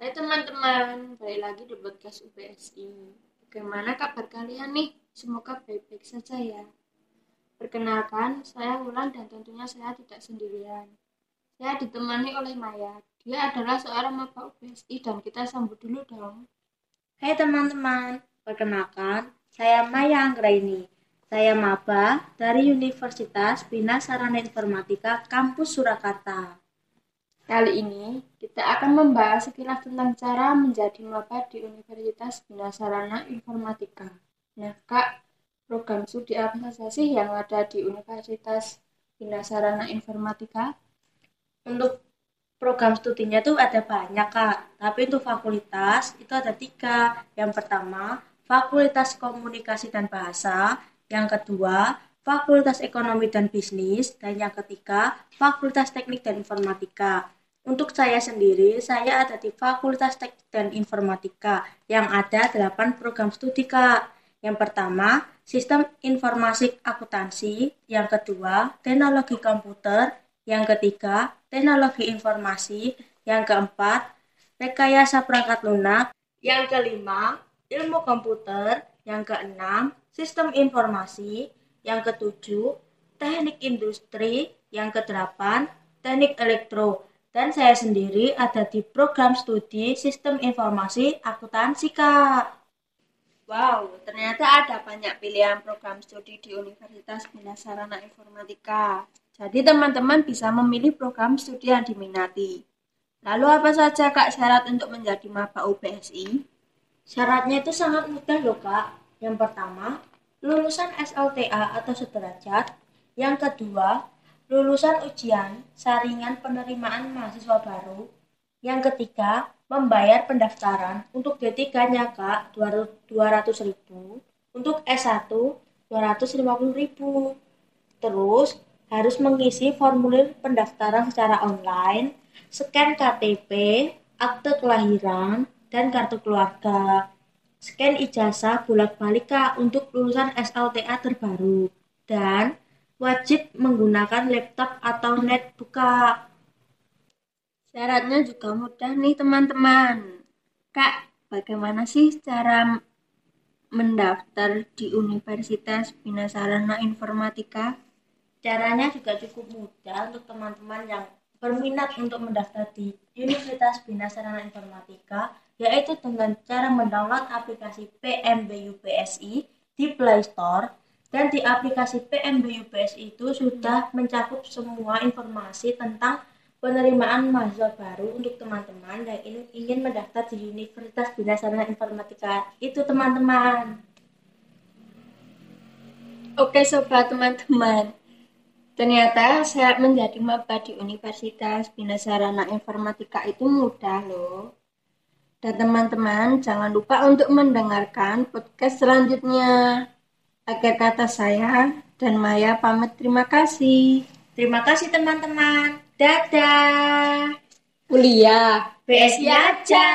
Hai teman-teman, balik lagi di podcast UPSI. Bagaimana kabar kalian nih? Semoga baik-baik saja ya. Perkenalkan, saya Wulan dan tentunya saya tidak sendirian. Saya ditemani oleh Maya. Dia adalah seorang maba UPSI dan kita sambut dulu dong. Hai teman-teman, perkenalkan, saya Maya Anggraini. Saya maba dari Universitas Bina Sarana Informatika Kampus Surakarta. Kali ini kita akan membahas sekilas tentang cara menjadi maba di Universitas Bina Sarana Informatika. Nah, Kak, program studi apa saja sih yang ada di Universitas Bina Sarana Informatika? Untuk program studinya tuh ada banyak kak, tapi untuk fakultas itu ada tiga. Yang pertama, Fakultas Komunikasi dan Bahasa. Yang kedua, Fakultas Ekonomi dan Bisnis. Dan yang ketiga, Fakultas Teknik dan Informatika. Untuk saya sendiri, saya ada di Fakultas Teknik dan Informatika yang ada 8 program studi, Kak. Yang pertama, Sistem Informasi Akuntansi, yang kedua, Teknologi Komputer, yang ketiga, Teknologi Informasi, yang keempat, Rekayasa Perangkat Lunak, yang kelima, Ilmu Komputer, yang keenam, Sistem Informasi, yang ketujuh, Teknik Industri, yang kedelapan, Teknik Elektro, dan saya sendiri ada di program studi Sistem Informasi Akuntansi, Kak. Wow, ternyata ada banyak pilihan program studi di Universitas Bina Sarana Informatika. Jadi teman-teman bisa memilih program studi yang diminati. Lalu apa saja Kak syarat untuk menjadi maba UPSI? Syaratnya itu sangat mudah loh, Kak. Yang pertama, lulusan SLTA atau sederajat. Yang kedua, lulusan ujian saringan penerimaan mahasiswa baru. Yang ketiga, membayar pendaftaran untuk D3-nya Kak 200 ribu, untuk S1 250 ribu. Terus harus mengisi formulir pendaftaran secara online, scan KTP, akte kelahiran, dan kartu keluarga. Scan ijazah bolak-balik Kak untuk lulusan SLTA terbaru. Dan wajib menggunakan laptop atau netbook Kak. Syaratnya juga mudah nih teman-teman. Kak, bagaimana sih cara mendaftar di Universitas Bina Sarana Informatika? Caranya juga cukup mudah untuk teman-teman yang berminat untuk mendaftar di Universitas Bina Sarana Informatika, yaitu dengan cara mendownload aplikasi PMBUPSI di Play Store dan di aplikasi PMBUPSI itu sudah mencakup semua informasi tentang penerimaan mahasiswa baru untuk teman-teman yang ingin, mendaftar di Universitas Bina Informatika. Itu teman-teman. Oke sobat teman-teman. Ternyata saya menjadi maba di Universitas Bina Sarana Informatika itu mudah loh. Dan teman-teman jangan lupa untuk mendengarkan podcast selanjutnya. Akhir kata saya dan Maya pamit terima kasih. Terima kasih teman-teman. Dadah. Kuliah BSI aja.